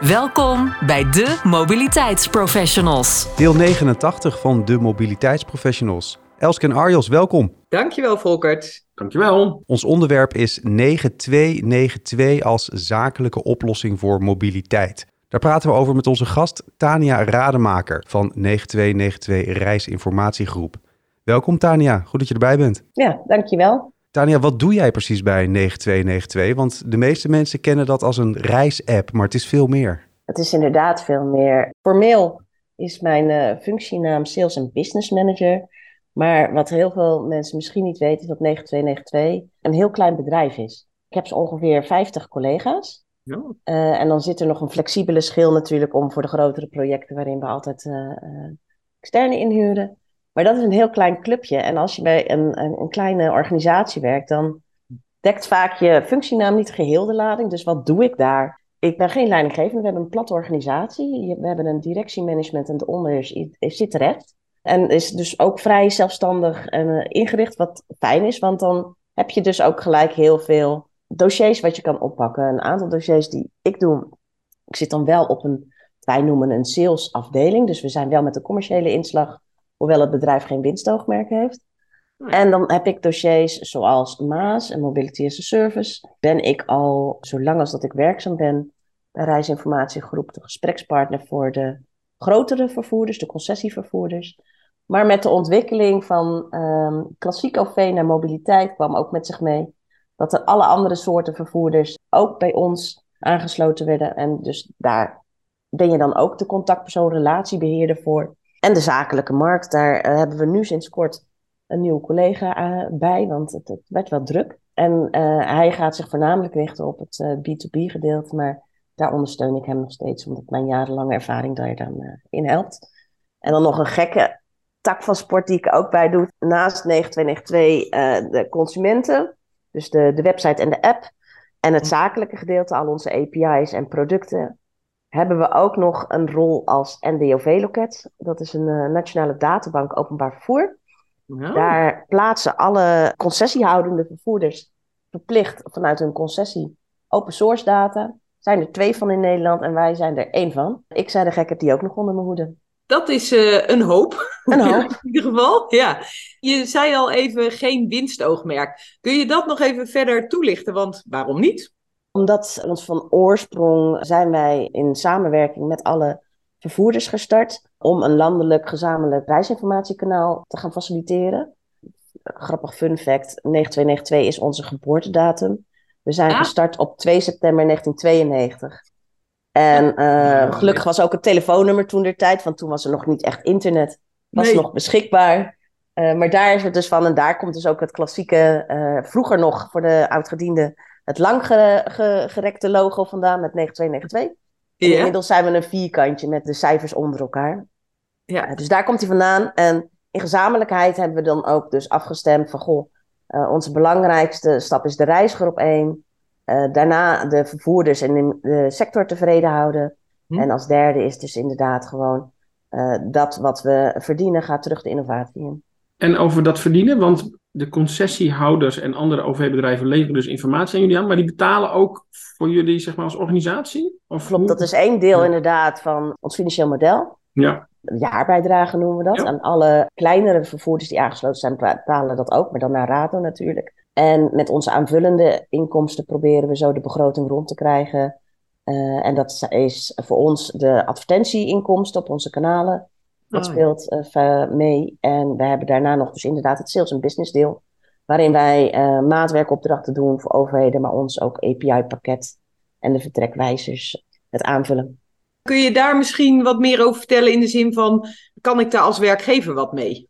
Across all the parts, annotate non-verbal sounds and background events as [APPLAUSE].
Welkom bij de Mobiliteitsprofessionals. Deel 89 van de Mobiliteitsprofessionals. Elske en Arjos, welkom. Dankjewel, Volkert. Dankjewel. Ons onderwerp is 9292 als zakelijke oplossing voor mobiliteit. Daar praten we over met onze gast Tania Rademaker van 9292 Reisinformatiegroep. Welkom Tania, goed dat je erbij bent. Ja, dankjewel. Tania, wat doe jij precies bij 9292? Want de meeste mensen kennen dat als een reisapp, maar het is veel meer. Het is inderdaad veel meer. Formeel is mijn uh, functienaam Sales en Business Manager. Maar wat heel veel mensen misschien niet weten, is dat 9292 een heel klein bedrijf is. Ik heb zo ongeveer 50 collega's. Ja. Uh, en dan zit er nog een flexibele schil natuurlijk om voor de grotere projecten waarin we altijd uh, externe inhuren. Maar dat is een heel klein clubje. En als je bij een, een, een, kleine organisatie werkt, dan dekt vaak je functienaam niet geheel de lading. Dus wat doe ik daar? Ik ben geen leidinggevende, we hebben een platte organisatie. We hebben een directiemanagement en de onder zit terecht. En is dus ook vrij zelfstandig en uh, ingericht, wat fijn is. Want dan heb je dus ook gelijk heel veel dossiers wat je kan oppakken. Een aantal dossiers die ik doe. Ik zit dan wel op een, wij noemen een salesafdeling. Dus we zijn wel met een commerciële inslag hoewel het bedrijf geen winstoogmerk heeft. En dan heb ik dossiers zoals Maas en Mobility as a Service. Ben ik al, zolang als dat ik werkzaam ben, bij Reisinformatiegroep de gesprekspartner voor de grotere vervoerders, de concessievervoerders. Maar met de ontwikkeling van um, klassiek OV naar mobiliteit kwam ook met zich mee dat er alle andere soorten vervoerders ook bij ons aangesloten werden. En dus daar ben je dan ook de contactpersoon, relatiebeheerder voor. En de zakelijke markt, daar uh, hebben we nu sinds kort een nieuwe collega uh, bij, want het, het, werd wel druk. En uh, hij gaat zich voornamelijk richten op het B2B gedeelte, maar daar ondersteun ik hem nog steeds, omdat mijn jarenlange ervaring daar dan in helpt. En dan nog een gekke tak van sport die ik ook bij doe, naast 9292 de consumenten, dus de, de website en de app. En het zakelijke gedeelte, al onze API's en producten, hebben we ook nog een rol als NDOV-loket. Dat is een uh, nationale databank openbaar vervoer. Daar plaatsen alle concessiehoudende vervoerders verplicht vanuit hun concessie open source data. Zijn er twee van in Nederland en wij zijn er één van. Ik zei de gek, heb die ook nog onder mijn hoede. Dat is uh, een hoop. Een [LAUGHS] hoop. in ieder geval, ja. Je zei al even geen winstoogmerk. Kun je dat nog even verder toelichten? Want waarom niet? Omdat ons van oorsprong zijn wij in samenwerking met alle vervoerders gestart om een landelijk gezamenlijk reisinformatiekanaal te gaan faciliteren. Grappig fun fact, 9292 is onze geboortedatum. We zijn ah. gestart op 2 september 1992. En uh, gelukkig was ook het telefoonnummer toen der tijd, want toen was er nog niet echt internet. Was nee. nog beschikbaar. Uh, maar daar is het dus van, en daar komt dus ook het klassieke, uh, vroeger nog voor de oudgediende, het langgerekte logo vandaan met 9292. Ja. inmiddels zijn we een vierkantje met de cijfers onder elkaar. Ja. dus daar komt hij vandaan. En in gezamenlijkheid hebben we dan ook dus afgestemd van, goh, onze belangrijkste stap is de reisgroep 1. Uh, daarna de vervoerders en de sector tevreden houden. Hm. En als derde is dus inderdaad gewoon uh, dat wat we verdienen gaat terug de innovatie in. En over dat verdienen, want de concessiehouders en andere OV-bedrijven leveren dus informatie aan jullie aan, maar die betalen ook voor jullie zeg maar, als organisatie? Of Klopt, dat is één deel inderdaad van ons financieel model. Ja. Jaarbijdrage noemen we dat. Ja. En alle kleinere vervoerders die aangesloten zijn, betalen dat ook, maar dan naar RATO natuurlijk. En met onze aanvullende inkomsten proberen we zo de begroting rond te krijgen. Uh, en dat is voor ons de advertentieinkomsten op onze kanalen. Dat oh, speelt uh, mee. En we hebben daarna nog dus inderdaad het sales en business deel. Waarin wij uh, maatwerkopdrachten doen voor overheden, maar ons ook API-pakket en de vertrekwijzers het aanvullen. Kun je daar misschien wat meer over vertellen in de zin van, kan ik daar als werkgever wat mee?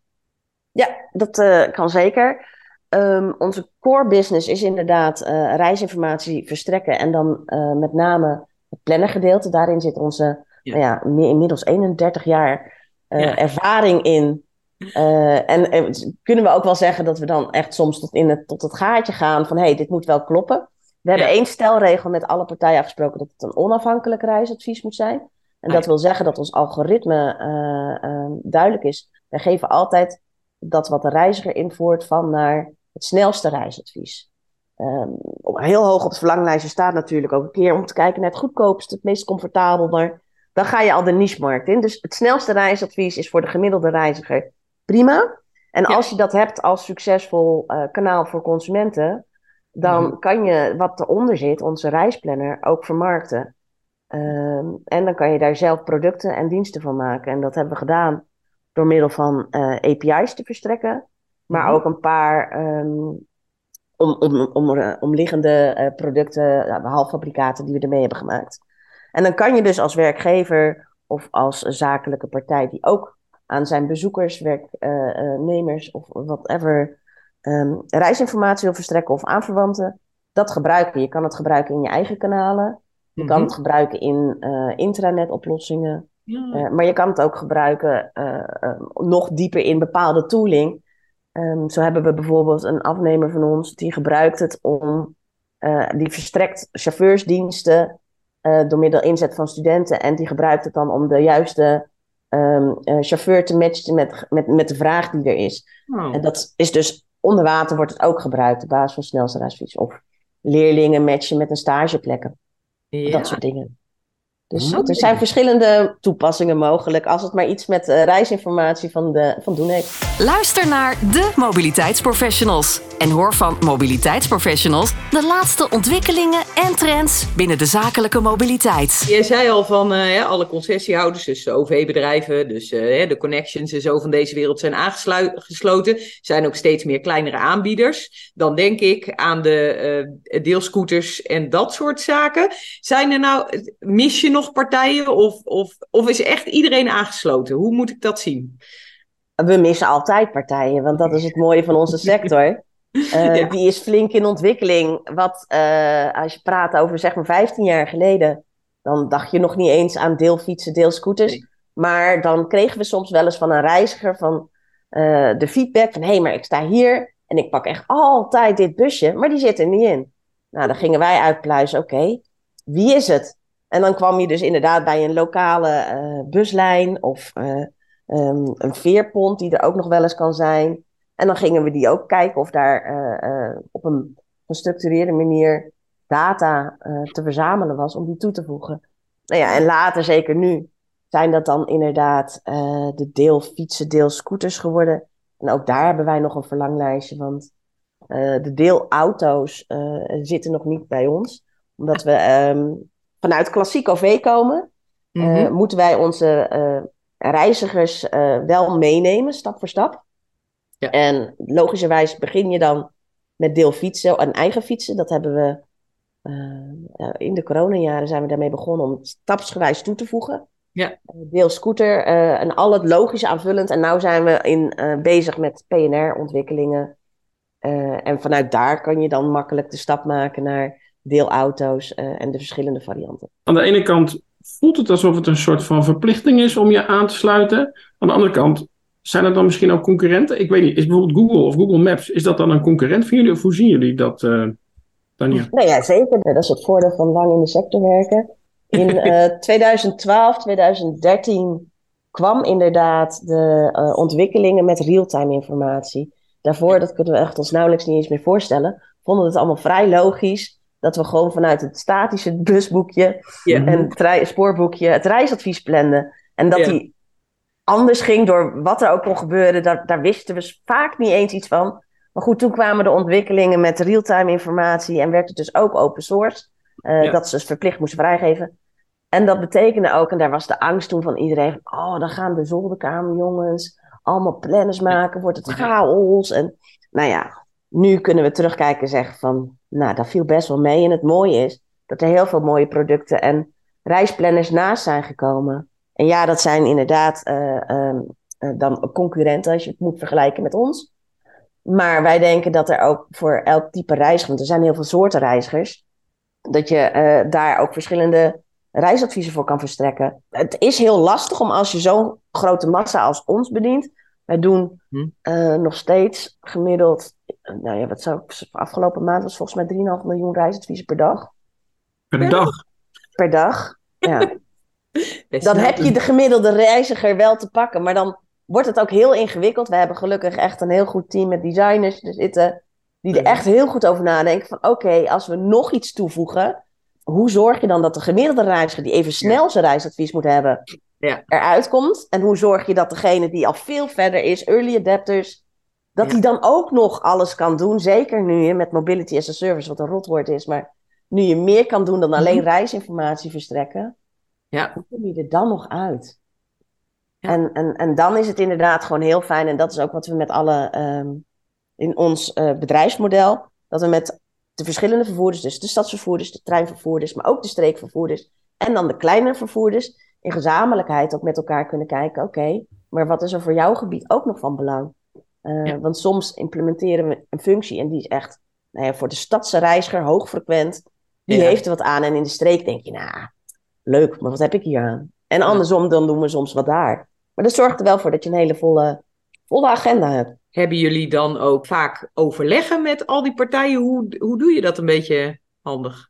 Ja, dat kan zeker. Um, onze core business is inderdaad reisinformatie verstrekken en dan met name het plannergedeelte. Daarin zit onze ja. Nou ja, inmiddels 31 jaar uh, ervaring in. Uh, en, en, kunnen we ook wel zeggen dat we dan echt soms tot, in het, tot het gaatje gaan van hé, hey, dit moet wel kloppen. We hebben één stelregel met alle partijen afgesproken dat het een onafhankelijk reisadvies moet zijn. En dat wil zeggen dat ons algoritme uh, duidelijk is. Wij geven altijd dat wat de reiziger invoert van naar het snelste reisadvies. Um, heel hoog op het verlanglijstje staat natuurlijk ook een keer om te kijken naar het goedkoopste, het meest comfortabel. Maar dan ga je al de niche-markt in. Dus het snelste reisadvies is voor de gemiddelde reiziger prima. En als je dat hebt als succesvol uh, kanaal voor consumenten, dan mm. kan je wat eronder zit, onze reisplanner, ook vermarkten. Um, en dan kan je daar zelf producten en diensten van maken. En dat hebben we gedaan door middel van uh, API's te verstrekken, maar mm -hmm. ook een paar um, om, om, om, omliggende uh, producten, uh, halffabrikaten die we ermee hebben gemaakt. En dan kan je dus als werkgever of als zakelijke partij die ook aan zijn bezoekers, werknemers of whatever um, reisinformatie wil verstrekken of aanverwanten, dat gebruiken. Je kan het gebruiken in je eigen kanalen. Je kan het gebruiken in uh, intranetoplossingen. Ja. Uh, maar je kan het ook gebruiken uh, nog dieper in bepaalde tooling. Um, zo hebben we bijvoorbeeld een afnemer van ons die gebruikt het om, die verstrekt chauffeursdiensten door middel inzet van studenten. En die gebruikt het dan om de juiste um, chauffeur te matchen met, met, met de vraag die er is. Oh. En dat is dus onder water wordt het ook gebruikt op basis van snelste Of leerlingen matchen met een stageplekken. Ja. Dat soort dingen. Dus er zijn verschillende toepassingen mogelijk als het maar iets met uh, reisinformatie van, de, van doen heeft. Luister naar de mobiliteitsprofessionals en hoor van mobiliteitsprofessionals de laatste ontwikkelingen en trends binnen de zakelijke mobiliteit. Je zei al van uh, alle concessiehouders, dus de OV-bedrijven, dus uh, de connections en zo van deze wereld zijn aangesloten. Er zijn ook steeds meer kleinere aanbieders. Dan denk ik aan de deelscooters en dat soort zaken. Zijn er nou, mis je nog nog partijen of, of, of is echt iedereen aangesloten? Hoe moet ik dat zien? We missen altijd partijen, want dat is het mooie van onze sector. [LAUGHS] Uh, Die is flink in ontwikkeling. Wat uh, als je praat over zeg maar 15 jaar geleden, dan dacht je nog niet eens aan deelfietsen, deelscooters. Nee. Maar dan kregen we soms wel eens van een reiziger van uh, de feedback van hé, hey, maar ik sta hier en ik pak echt altijd dit busje, maar die zit er niet in. Nou, dan gingen wij uitpluizen, oké, okay, wie is het? En dan kwam je dus inderdaad bij een lokale uh, buslijn of uh, um, een veerpont die er ook nog wel eens kan zijn. En dan gingen we die ook kijken of daar uh, op een gestructureerde manier data te verzamelen was om die toe te voegen. Nou ja, en later, zeker nu, zijn dat dan inderdaad de deelfietsen, deelscooters geworden. En ook daar hebben wij nog een verlanglijstje, want de deelauto's zitten nog niet bij ons. Omdat we um, vanuit klassiek OV komen, mm -hmm. moeten wij onze uh, reizigers uh, wel meenemen, stap voor stap. Ja. En logischerwijs begin je dan met deelfietsen en eigen fietsen. Dat hebben we in de coronajaren zijn we daarmee begonnen om stapsgewijs toe te voegen. Ja. Deelscooter en al het logische aanvullend. En nu zijn we in, bezig met PNR-ontwikkelingen. en vanuit daar kan je dan makkelijk de stap maken naar deelauto's uh, en de verschillende varianten. Aan de ene kant voelt het alsof het een soort van verplichting is om je aan te sluiten. Aan de andere kant zijn er dan misschien ook concurrenten? Ik weet niet, is bijvoorbeeld Google of Google Maps, is dat dan een concurrent van jullie of hoe zien jullie dat, uh, Tanja? Nou ja, zeker. Dat is het voordeel van lang in de sector werken. In uh, 2012, 2013 kwam inderdaad de uh, ontwikkelingen met real-time informatie. Daarvoor, dat kunnen we echt ons nauwelijks niet eens meer voorstellen, vonden we het allemaal vrij logisch dat we gewoon vanuit het statische busboekje en het spoorboekje het reisadvies planden. En dat die anders ging door wat er ook kon gebeuren, daar, daar wisten we vaak niet eens iets van. Maar goed, toen kwamen de ontwikkelingen met real-time informatie en werd het dus ook open source. Uh, Dat ze dus verplicht moesten vrijgeven. En dat betekende ook, en daar was de angst toen van iedereen: oh, dan gaan de zolderkamerjongens allemaal planners maken, wordt het chaos. En nou ja, nu kunnen we terugkijken en zeggen van, nou, dat viel best wel mee. En het mooie is dat er heel veel mooie producten en reisplanners naast zijn gekomen. En ja, dat zijn inderdaad uh, uh, dan concurrenten als je het moet vergelijken met ons. Maar wij denken dat er ook voor elk type reiziger, want er zijn heel veel soorten reizigers, dat je uh, daar ook verschillende reisadviezen voor kan verstrekken. Het is heel lastig om als je zo'n grote massa als ons bedient. Wij doen Hm. eh, nog steeds gemiddeld, eh, nou ja, wat zou ik, afgelopen maand was volgens mij 3,5 miljoen reisadviezen per dag. Per dag. Per dag. Ja. [LAUGHS] Dan heb je de gemiddelde reiziger wel te pakken. Maar dan wordt het ook heel ingewikkeld. We hebben gelukkig echt een heel goed team met designers er zitten. Die er echt heel goed over nadenken. Van oké, als we nog iets toevoegen. Hoe zorg je dan dat de gemiddelde reiziger die even snel zijn reisadvies moet hebben. Ja. Eruit komt. En hoe zorg je dat degene die al veel verder is, early adapters. Dat Ja. die dan ook nog alles kan doen. Zeker nu je met mobility as a service, wat een rotwoord is. Maar nu je meer kan doen dan alleen Mhm. reisinformatie verstrekken. Ja. Hoe kom je er dan nog uit? Ja. En, en, en dan is het inderdaad gewoon heel fijn. En dat is ook wat we met alle ehm, in ons eh, bedrijfsmodel. Dat we met de verschillende vervoerders, dus de stadsvervoerders, de treinvervoerders, maar ook de streekvervoerders. En dan de kleinere vervoerders. In gezamenlijkheid ook met elkaar kunnen kijken. Oké, maar wat is er voor jouw gebied ook nog van belang? Eh, Ja. Want soms implementeren we een functie en die is echt nou ja, voor de stadse reiziger hoogfrequent. Die Ja. heeft er wat aan. En in de streek denk je, nou, leuk, maar wat heb ik hier aan? En andersom, dan doen we soms wat daar. Maar dat zorgt er wel voor dat je een hele volle, volle agenda hebt. Hebben jullie dan ook vaak overleggen met al die partijen? Hoe, hoe doe je dat een beetje handig?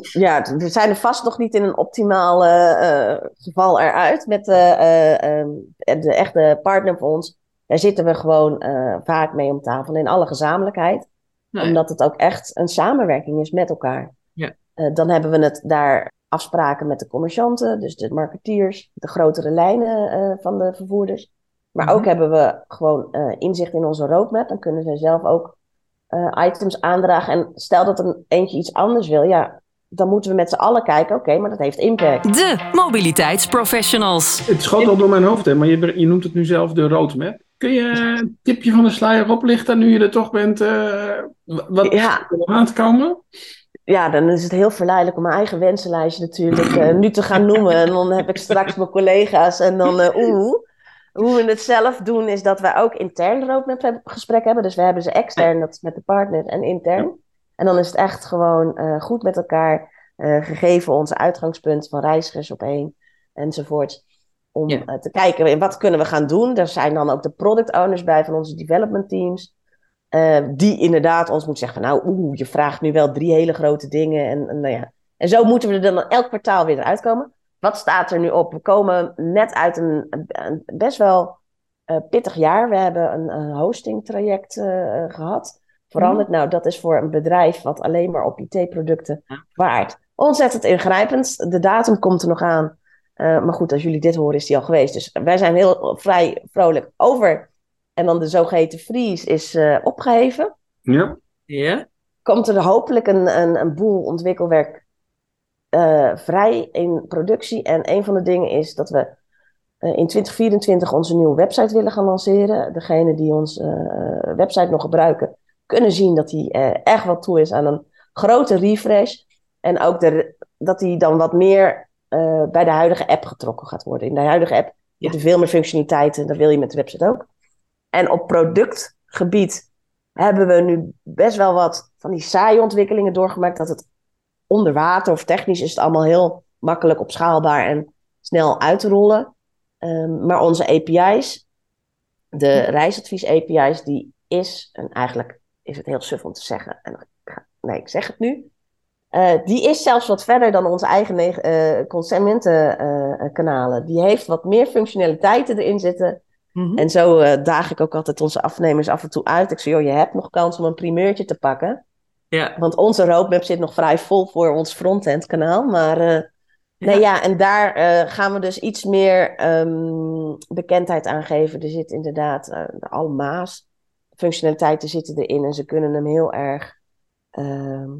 Ja, we zijn er vast nog niet in een optimaal eh, eh, geval eruit met eh, eh, ehm, de echte partner van ons. Daar zitten we gewoon eh, vaak mee om tafel in alle gezamenlijkheid. Nee. Omdat het ook echt een samenwerking is met elkaar. Ja. Eh, dan hebben we het daar afspraken met de commercianten, dus de marketeers, de grotere lijnen eh, van de vervoerders. Maar Mhm. ook hebben we gewoon eh, inzicht in onze roadmap. Dan kunnen zij zelf ook eh, items aandragen. En stel dat een eentje iets anders wil, ja, dan moeten we met z'n allen kijken, oké, maar dat heeft impact. De mobiliteitsprofessionals. Het schoot al door mijn hoofd, hè, maar je, je noemt het nu zelf de roadmap. Kun je een tipje van de sluier oplichten, nu je er toch bent, eh, wat Ja. er aan te komen? Ja, dan is het heel verleidelijk om mijn eigen wensenlijstje natuurlijk eh, nu te gaan noemen. En dan heb ik straks mijn collega's en dan eh oeh. Hoe we het zelf doen is dat wij ook intern roadmap heb- gesprek hebben. Dus we hebben ze extern, dat is met de partner, en intern. En dan is het echt gewoon goed met elkaar, gegeven onze uitgangspunt van reizigers op één enzovoort. Om Ja. eh, te kijken, in wat kunnen we gaan doen. Daar zijn dan ook de product owners bij van onze development teams. eh, die inderdaad ons moeten zeggen van nou, oeh, je vraagt nu wel drie hele grote dingen. En, en, nou ja. en zo moeten we er dan elk kwartaal weer eruit komen. Wat staat er nu op? We komen net uit een, best wel eh, pittig jaar. We hebben een, een hosting traject eh, gehad. Veranderd. Nou, dat is voor een bedrijf wat alleen maar op IT-producten Ja. waard. Ontzettend ingrijpend. De datum komt er nog aan. Eh, maar goed, als jullie dit horen, is die al geweest. Dus wij zijn heel vrij vrolijk over. En dan de zogeheten freeze is eh, opgeheven. Ja. Ja? Komt er hopelijk een, een, een boel ontwikkelwerk eh, vrij in productie. En een van de dingen is dat we eh, in 2024 onze nieuwe website willen gaan lanceren. Degenen die onze eh, website nog gebruiken, kunnen zien dat die eh, echt wat toe is aan een grote refresh. En ook de, dat die dan wat meer eh, bij de huidige app getrokken gaat worden. In de huidige app zitten veel meer functionaliteiten. Dat wil je met de website ook. En op productgebied hebben we nu best wel wat van die saaie ontwikkelingen doorgemaakt. Dat het onder water of technisch is het allemaal heel makkelijk opschaalbaar en snel uit te rollen. Ehm, maar onze API's, de reisadvies API's, die is, en eigenlijk is het heel suf om te zeggen, en ik ga- nee, ik zeg het nu. Eh, die is zelfs wat verder dan onze eigen neg- eh, consumentenkanalen. die heeft wat meer functionaliteiten erin zitten. Mhm. En zo eh, daag ik ook altijd onze afnemers af en toe uit. Ik zeg, joh, je hebt nog kans om een primeurtje te pakken. Ja. Want onze roadmap zit nog vrij vol voor ons frontend kanaal. Maar nee, ja, en daar gaan we dus iets meer ehm, bekendheid aan geven. Er zit inderdaad al maas functionaliteiten zitten erin. En ze kunnen hem heel erg ehm,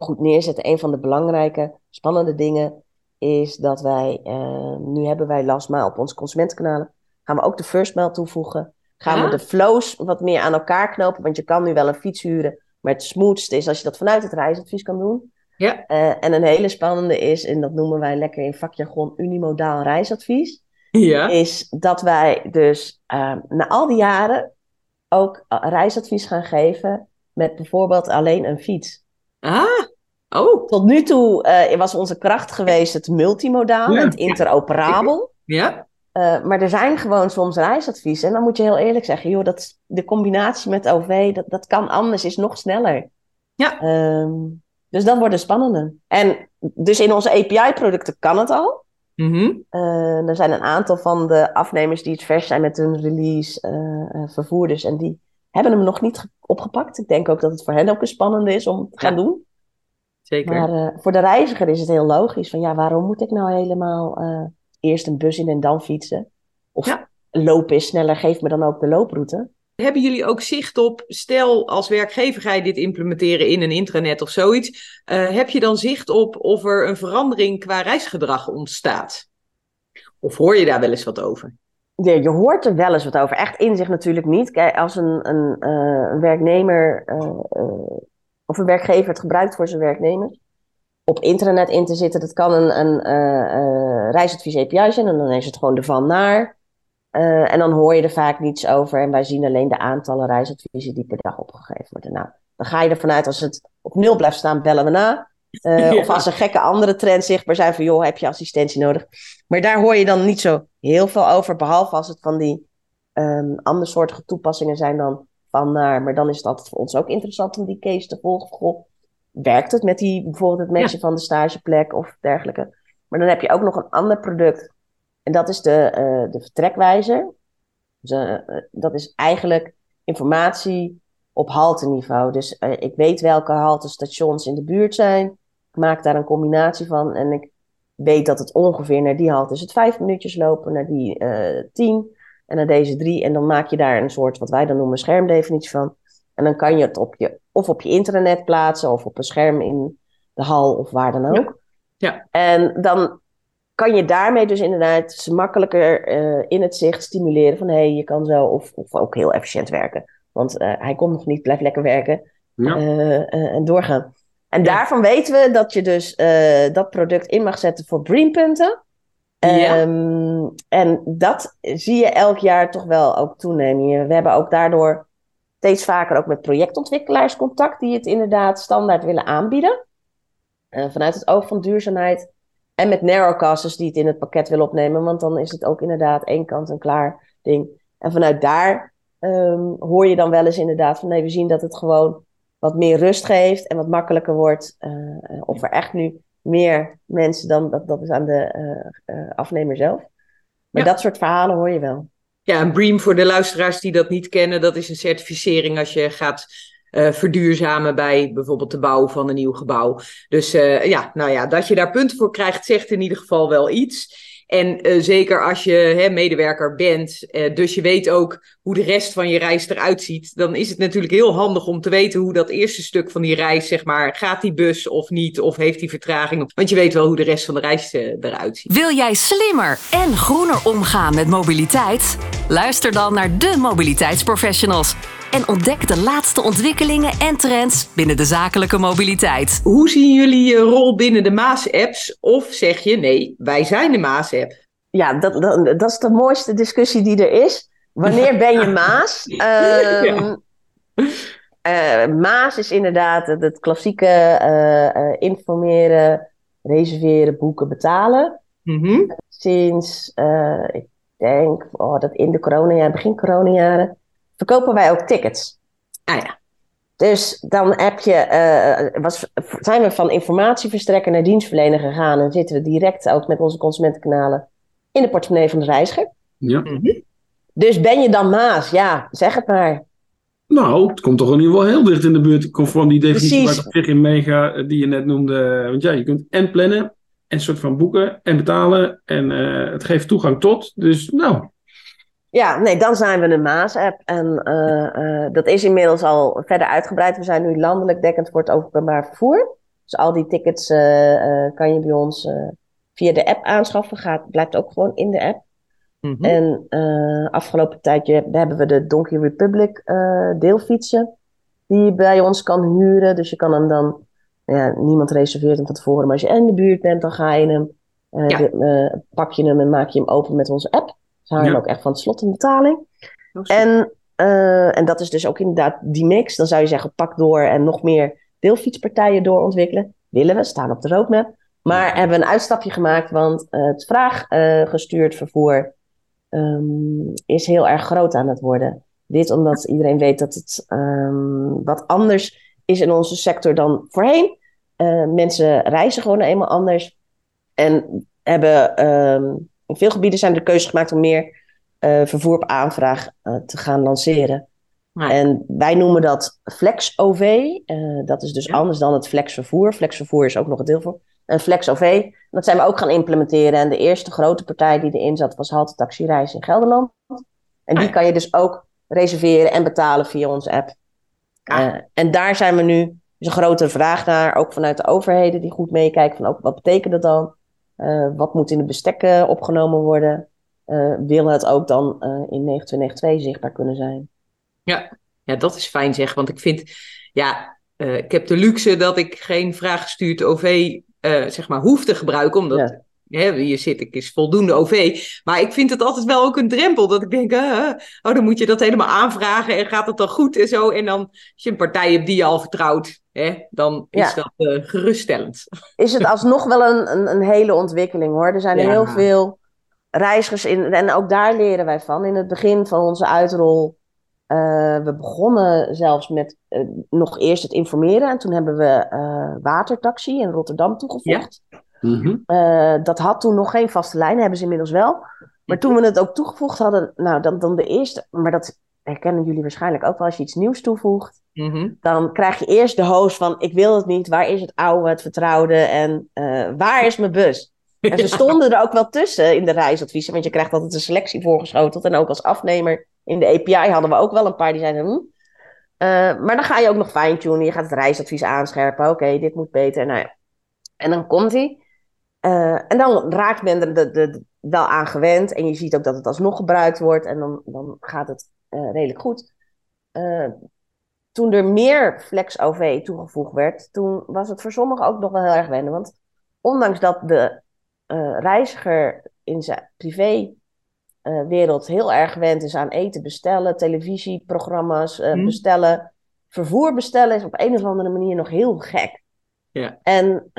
goed neerzetten. Een van de belangrijke, spannende dingen is dat wij, eh, nu hebben wij Lasma op onze consumentenkanalen. Gaan we ook de first mail toevoegen. Gaan Ah. we de flows wat meer aan elkaar knopen. Want je kan nu wel een fiets huren. Maar het smoothste is als je dat vanuit het reisadvies kan doen. Ja. Eh, en een hele spannende is, en dat noemen wij lekker in vakjargon unimodaal reisadvies. Ja. Is dat wij dus eh, na al die jaren ook eh, reisadvies gaan geven met bijvoorbeeld alleen een fiets. Ah, Oh, Tot nu toe eh, was onze kracht geweest het multimodaal, Ja. het interoperabel. ja. Eh, maar er zijn gewoon soms reisadviezen. En dan moet je heel eerlijk zeggen, joh, dat, de combinatie met OV, dat, dat kan anders, is nog sneller. Ja. Ehm, dus dat wordt een spannende. En dus in onze API-producten kan het al. Mhm. Eh, er zijn een aantal van de afnemers die het vers zijn met hun release, vervoerders. En die hebben hem nog niet ge- opgepakt. Ik denk ook dat het voor hen ook een spannende is om te gaan Ja. doen. Zeker. Maar eh, voor de reiziger is het heel logisch. Van ja, waarom moet ik nou helemaal eh, eerst een bus in en dan fietsen? Of Ja. lopen is sneller, geef me dan ook de looproute. Hebben jullie ook zicht op, stel als werkgever ga je dit implementeren in een intranet of zoiets, eh, heb je dan zicht op of er een verandering qua reisgedrag ontstaat? Of hoor je daar wel eens wat over? Ja, je hoort er wel eens wat over. Echt inzicht natuurlijk niet. Kijk, als een, een, werknemer of een werkgever het gebruikt voor zijn werknemers, op intranet in te zitten, dat kan een, een eh, eh, reisadvies API zijn en dan is het gewoon ervan naar. Eh, en dan hoor je er vaak niets over en wij zien alleen de aantallen reisadviezen die per dag opgegeven worden. Nou, dan ga je ervan uit als het op nul blijft staan, bellen we na. [LAUGHS] Ja. Of als er gekke andere trends zichtbaar zijn van, joh, heb je assistentie nodig? Maar daar hoor je dan niet zo heel veel over, behalve als het van die ehm andersoortige toepassingen zijn dan van. Maar dan is het altijd voor ons ook interessant om die case te volgen. Goh, werkt het met die, bijvoorbeeld het matchen van de stageplek of dergelijke? Maar dan heb je ook nog een ander product. En dat is de, eh, de vertrekwijzer. Dus, eh, eh, dat is eigenlijk informatie op halteniveau. Dus ik weet welke haltestations in de buurt zijn. Ik maak daar een combinatie van. En ik weet dat het ongeveer naar die halte is het vijf minuutjes lopen, naar die tien en naar deze drie. En dan maak je daar een soort, wat wij dan noemen, schermdefinitie van. En dan kan je het op je, of op je internet plaatsen, of op een scherm in de hal, of waar dan ook. Ja. En dan kan je daarmee dus inderdaad ze makkelijker eh, in het zicht stimuleren van hé, hey, je kan zo, of, of ook heel efficiënt werken. Want eh, hij komt nog niet, blijf lekker werken Ja. eh, en doorgaan. En Ja. daarvan weten we dat je dus dat product in mag zetten voor Breampunten. Ehm, en dat zie je elk jaar toch wel ook toenemen. We hebben ook daardoor steeds vaker ook met projectontwikkelaars contact die het inderdaad standaard willen aanbieden. Eh, vanuit het oog van duurzaamheid. En met narrowcasters die het in het pakket willen opnemen. Want dan is het ook inderdaad één kant en klaar ding. En vanuit daar ehm, hoor je dan wel eens inderdaad van nee, we zien dat het gewoon wat meer rust geeft en wat makkelijker wordt. eh, eh, of er echt nu meer mensen dan, dat, dat is aan de eh, eh, afnemer zelf. Maar Ja. dat soort verhalen hoor je wel. Ja, een BREEAM voor de luisteraars die dat niet kennen, dat is een certificering als je gaat eh, verduurzamen bij bijvoorbeeld de bouw van een nieuw gebouw. Dus ja, nou ja, dat je daar punten voor krijgt, zegt in ieder geval wel iets. En eh, zeker als je hè, medewerker bent, eh, dus je weet ook hoe de rest van je reis eruit ziet, dan is het natuurlijk heel handig om te weten hoe dat eerste stuk van die reis, zeg maar, gaat die bus of niet, of heeft die vertraging? Want je weet wel hoe de rest van de reis eh, eruit ziet. Wil jij slimmer en groener omgaan met mobiliteit? Luister dan naar de mobiliteitsprofessionals en ontdek de laatste ontwikkelingen en trends binnen de zakelijke mobiliteit. Hoe zien jullie je rol binnen de Maas-apps? Of zeg je nee, wij zijn de Maas-app? Ja, dat, dat, dat is de mooiste discussie die er is. Wanneer ben je Maas? [LAUGHS] Ehm, Ja. eh, Maas is inderdaad het, het klassieke eh, eh, informeren, reserveren, boeken, betalen. Mhm. Sinds, eh, ik denk, oh, dat in de coronajaren, begin coronajaren, verkopen wij ook tickets. Ah ja. Dus dan heb je, eh, was, zijn we van informatieverstrekker naar dienstverlener gegaan en zitten we direct ook met onze consumentenkanalen in de portemonnee van de reiziger. Ja. Dus ben je dan Maas? Ja, zeg het maar. Nou, het komt toch in ieder geval heel dicht in de buurt. Conform die definitie Precies. waar ik op zich in meega, eh, die je net noemde. Want ja, je kunt en plannen, en soort van boeken, en betalen. En eh, het geeft toegang tot. Dus nou, Ja, nee, dan zijn we een Maas-app. En eh, eh, dat is inmiddels al verder uitgebreid. We zijn nu landelijk dekkend voor het openbaar vervoer. Dus al die tickets eh, kan je bij ons via de app aanschaffen. Gaat, blijft ook gewoon in de app. Mhm. En afgelopen tijdje hebben we de Donkey Republic deelfietsen. Die je bij ons kan huren. Dus je kan hem dan... Ja, niemand reserveert hem van tevoren. Maar als je in de buurt bent, dan ga je hem... Ja. de- pak je hem en maak je hem open met onze app. Hou je Ja. hem ook echt van het slot in betaling. Oh. En, eh, en dat is dus ook inderdaad die mix. Dan zou je zeggen, pak door en nog meer deelfietspartijen doorontwikkelen. willen we, staan op de roadmap. Maar hebben een uitstapje gemaakt, want uh, het vraaggestuurd vervoer um, is heel erg groot aan het worden. Dit omdat iedereen weet dat het um, wat anders is in onze sector dan voorheen. Uh, mensen reizen gewoon eenmaal anders. En hebben um, in veel gebieden zijn de keuze gemaakt om meer uh, vervoer op aanvraag uh, te gaan lanceren. En wij noemen dat Flex OV. dat is dus ja. anders dan het Flex vervoer. Flex vervoer is ook nog een deel voor. En Flex OV, dat zijn we ook gaan implementeren. En de eerste grote partij die erin zat was Halte Taxi Reis in Gelderland. En die kan je dus ook reserveren en betalen via onze app. En daar zijn we nu, is een grotere vraag naar, ook vanuit de overheden die goed meekijken van ook wat betekent dat dan? Uh, wat moet in de bestek opgenomen worden? Uh, wil het ook dan in 9292 zichtbaar kunnen zijn? Ja. ja, dat is fijn zeg, want ik vind, ja, ik heb de luxe dat ik geen vraaggestuurd OV zeg maar hoef te gebruiken, omdat ja hè, hier zit ik, is voldoende OV. Maar ik vind het altijd wel ook een drempel. Dat ik denk, uh, oh, dan moet je dat helemaal aanvragen. En gaat het dan goed en zo. En dan, als je een partij hebt die je al vertrouwt, hè, dan is ja. dat uh, geruststellend. Is het alsnog wel een, een, een hele ontwikkeling hoor. Er zijn ja. heel veel reizigers in. En ook daar leren wij van. In het begin van onze uitrol. Uh, we begonnen zelfs met uh, nog eerst het informeren. En toen hebben we watertaxi in Rotterdam toegevoegd. Ja. Mm -hmm. uh, dat had toen nog geen vaste lijn, hebben ze inmiddels wel. Maar toen we het ook toegevoegd hadden, nou dan, dan de eerste, maar dat herkennen jullie waarschijnlijk ook wel als je iets nieuws toevoegt. Mm -hmm. Dan krijg je eerst de host van: Ik wil het niet, waar is het oude, het vertrouwde en uh, waar is mijn bus? En ze [LAUGHS] stonden er ook wel tussen in de reisadviezen, want je krijgt altijd een selectie voorgeschoteld. En ook als afnemer in de API hadden we ook wel een paar die zeiden: hm. uh, Maar dan ga je ook nog fine-tunen, je gaat het reisadvies aanscherpen. Oké, okay, dit moet beter. Nou ja. En dan komt hij. Uh, en dan raakt men er de, de, de, wel aan gewend. En je ziet ook dat het alsnog gebruikt wordt. En dan, dan gaat het uh, redelijk goed. Uh, toen er meer Flex OV toegevoegd werd, toen was het voor sommigen ook nog wel heel erg wennen. Want ondanks dat de reiziger in zijn privéwereld heel erg gewend is aan eten bestellen, televisieprogramma's hmm. bestellen, vervoer bestellen is op een of andere manier nog heel gek. Ja. En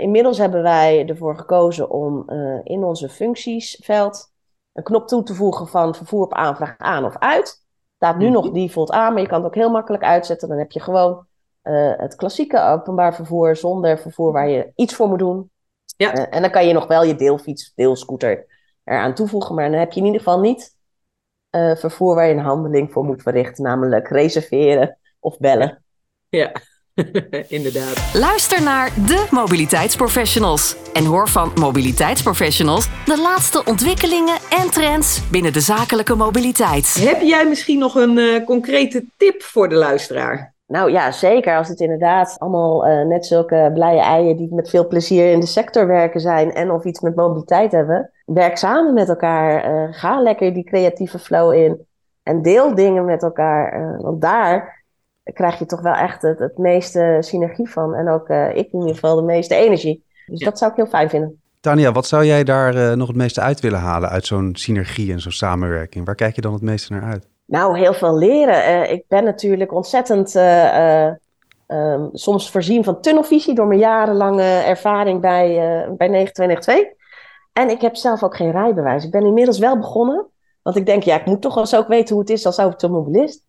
inmiddels hebben wij ervoor gekozen om in onze functiesveld een knop toe te voegen van vervoer op aanvraag aan of uit. Staat nu nog default aan, maar je kan het ook heel makkelijk uitzetten. Dan heb je gewoon uh, het klassieke openbaar vervoer zonder vervoer waar je iets voor moet doen. Ja. en dan kan je nog wel je deelfiets, deelscooter eraan toevoegen, maar dan heb je in ieder geval niet vervoer waar je een handeling voor moet verrichten, namelijk reserveren of bellen. Ja. [LAUGHS] Inderdaad. Luister naar de mobiliteitsprofessionals en hoor van mobiliteitsprofessionals de laatste ontwikkelingen en trends binnen de zakelijke mobiliteit. Heb jij misschien nog een uh, concrete tip voor de luisteraar? Nou ja, zeker. Als het inderdaad allemaal uh, net zulke blije eieren die met veel plezier in de sector werken zijn en of iets met mobiliteit hebben, werk samen met elkaar. Uh, ga lekker die creatieve flow in en deel dingen met elkaar. want daar krijg je toch wel echt het, het meeste synergie van. En ook uh, ik in ieder geval de meeste energie. Dus ja. dat zou ik heel fijn vinden. Tanja, wat zou jij daar uh, nog het meeste uit willen halen uit zo'n synergie en zo'n samenwerking? Waar kijk je dan het meeste naar uit? Nou, heel veel leren. Uh, ik ben natuurlijk ontzettend um, soms voorzien van tunnelvisie door mijn jarenlange ervaring bij, bij 9292. En ik heb zelf ook geen rijbewijs. Ik ben inmiddels wel begonnen. Want ik denk, ja, ik moet toch wel eens ook weten hoe het is als automobilist.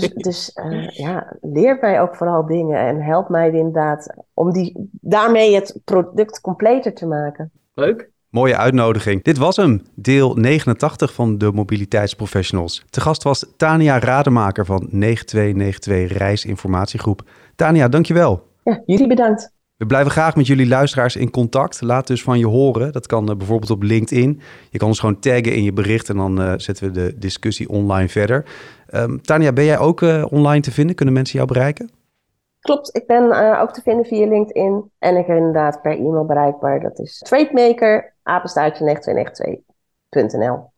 Dus, [LAUGHS] dus uh, ja, leer mij ook vooral dingen en help mij inderdaad om die, daarmee het product completer te maken. Leuk. Mooie uitnodiging. Dit was hem, deel 89 van de Mobiliteitsprofessionals. Te gast was Tania Rademaker van 9292 Reisinformatiegroep. Tania, dankjewel. Ja, jullie bedankt. We blijven graag met jullie luisteraars in contact. Laat dus van je horen. Dat kan uh, bijvoorbeeld op LinkedIn. Je kan ons gewoon taggen in je bericht en dan uh, zetten we de discussie online verder. Um, Tanja, ben jij ook uh, online te vinden? Kunnen mensen jou bereiken? Klopt, ik ben ook te vinden via LinkedIn. En ik ben inderdaad per e-mail bereikbaar. Dat is trademaker, apenstaartje 9292.nl.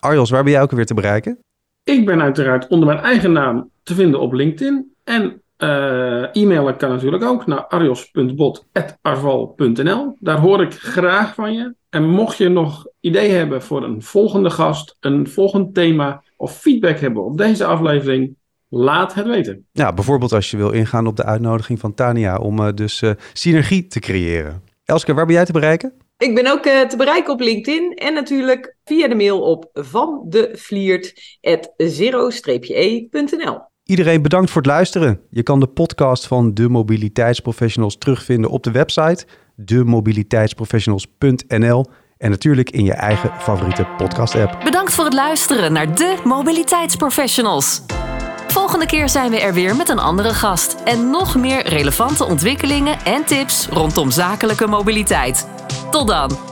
Arjos, waar ben jij ook weer te bereiken? Ik ben uiteraard onder mijn eigen naam te vinden op LinkedIn. En uh, e-mailen kan natuurlijk ook naar arios.bot.arval.nl. Daar hoor ik graag van je. En mocht je nog ideeën hebben voor een volgende gast, een volgend thema of feedback hebben op deze aflevering, Laat het weten. Ja, bijvoorbeeld als je wil ingaan op de uitnodiging van Tania om uh, dus uh, synergie te creëren. Elske, waar ben jij te bereiken? Ik ben ook uh, te bereiken op LinkedIn en natuurlijk via de mail op vandevliert.zero-e.nl. Iedereen bedankt voor het luisteren. Je kan de podcast van de mobiliteitsprofessionals terugvinden op de website demobiliteitsprofessionals.nl en natuurlijk in je eigen favoriete podcast-app. Bedankt voor het luisteren naar de Mobiliteitsprofessionals. Volgende keer zijn we er weer met een andere gast en nog meer relevante ontwikkelingen en tips rondom zakelijke mobiliteit. Tot dan!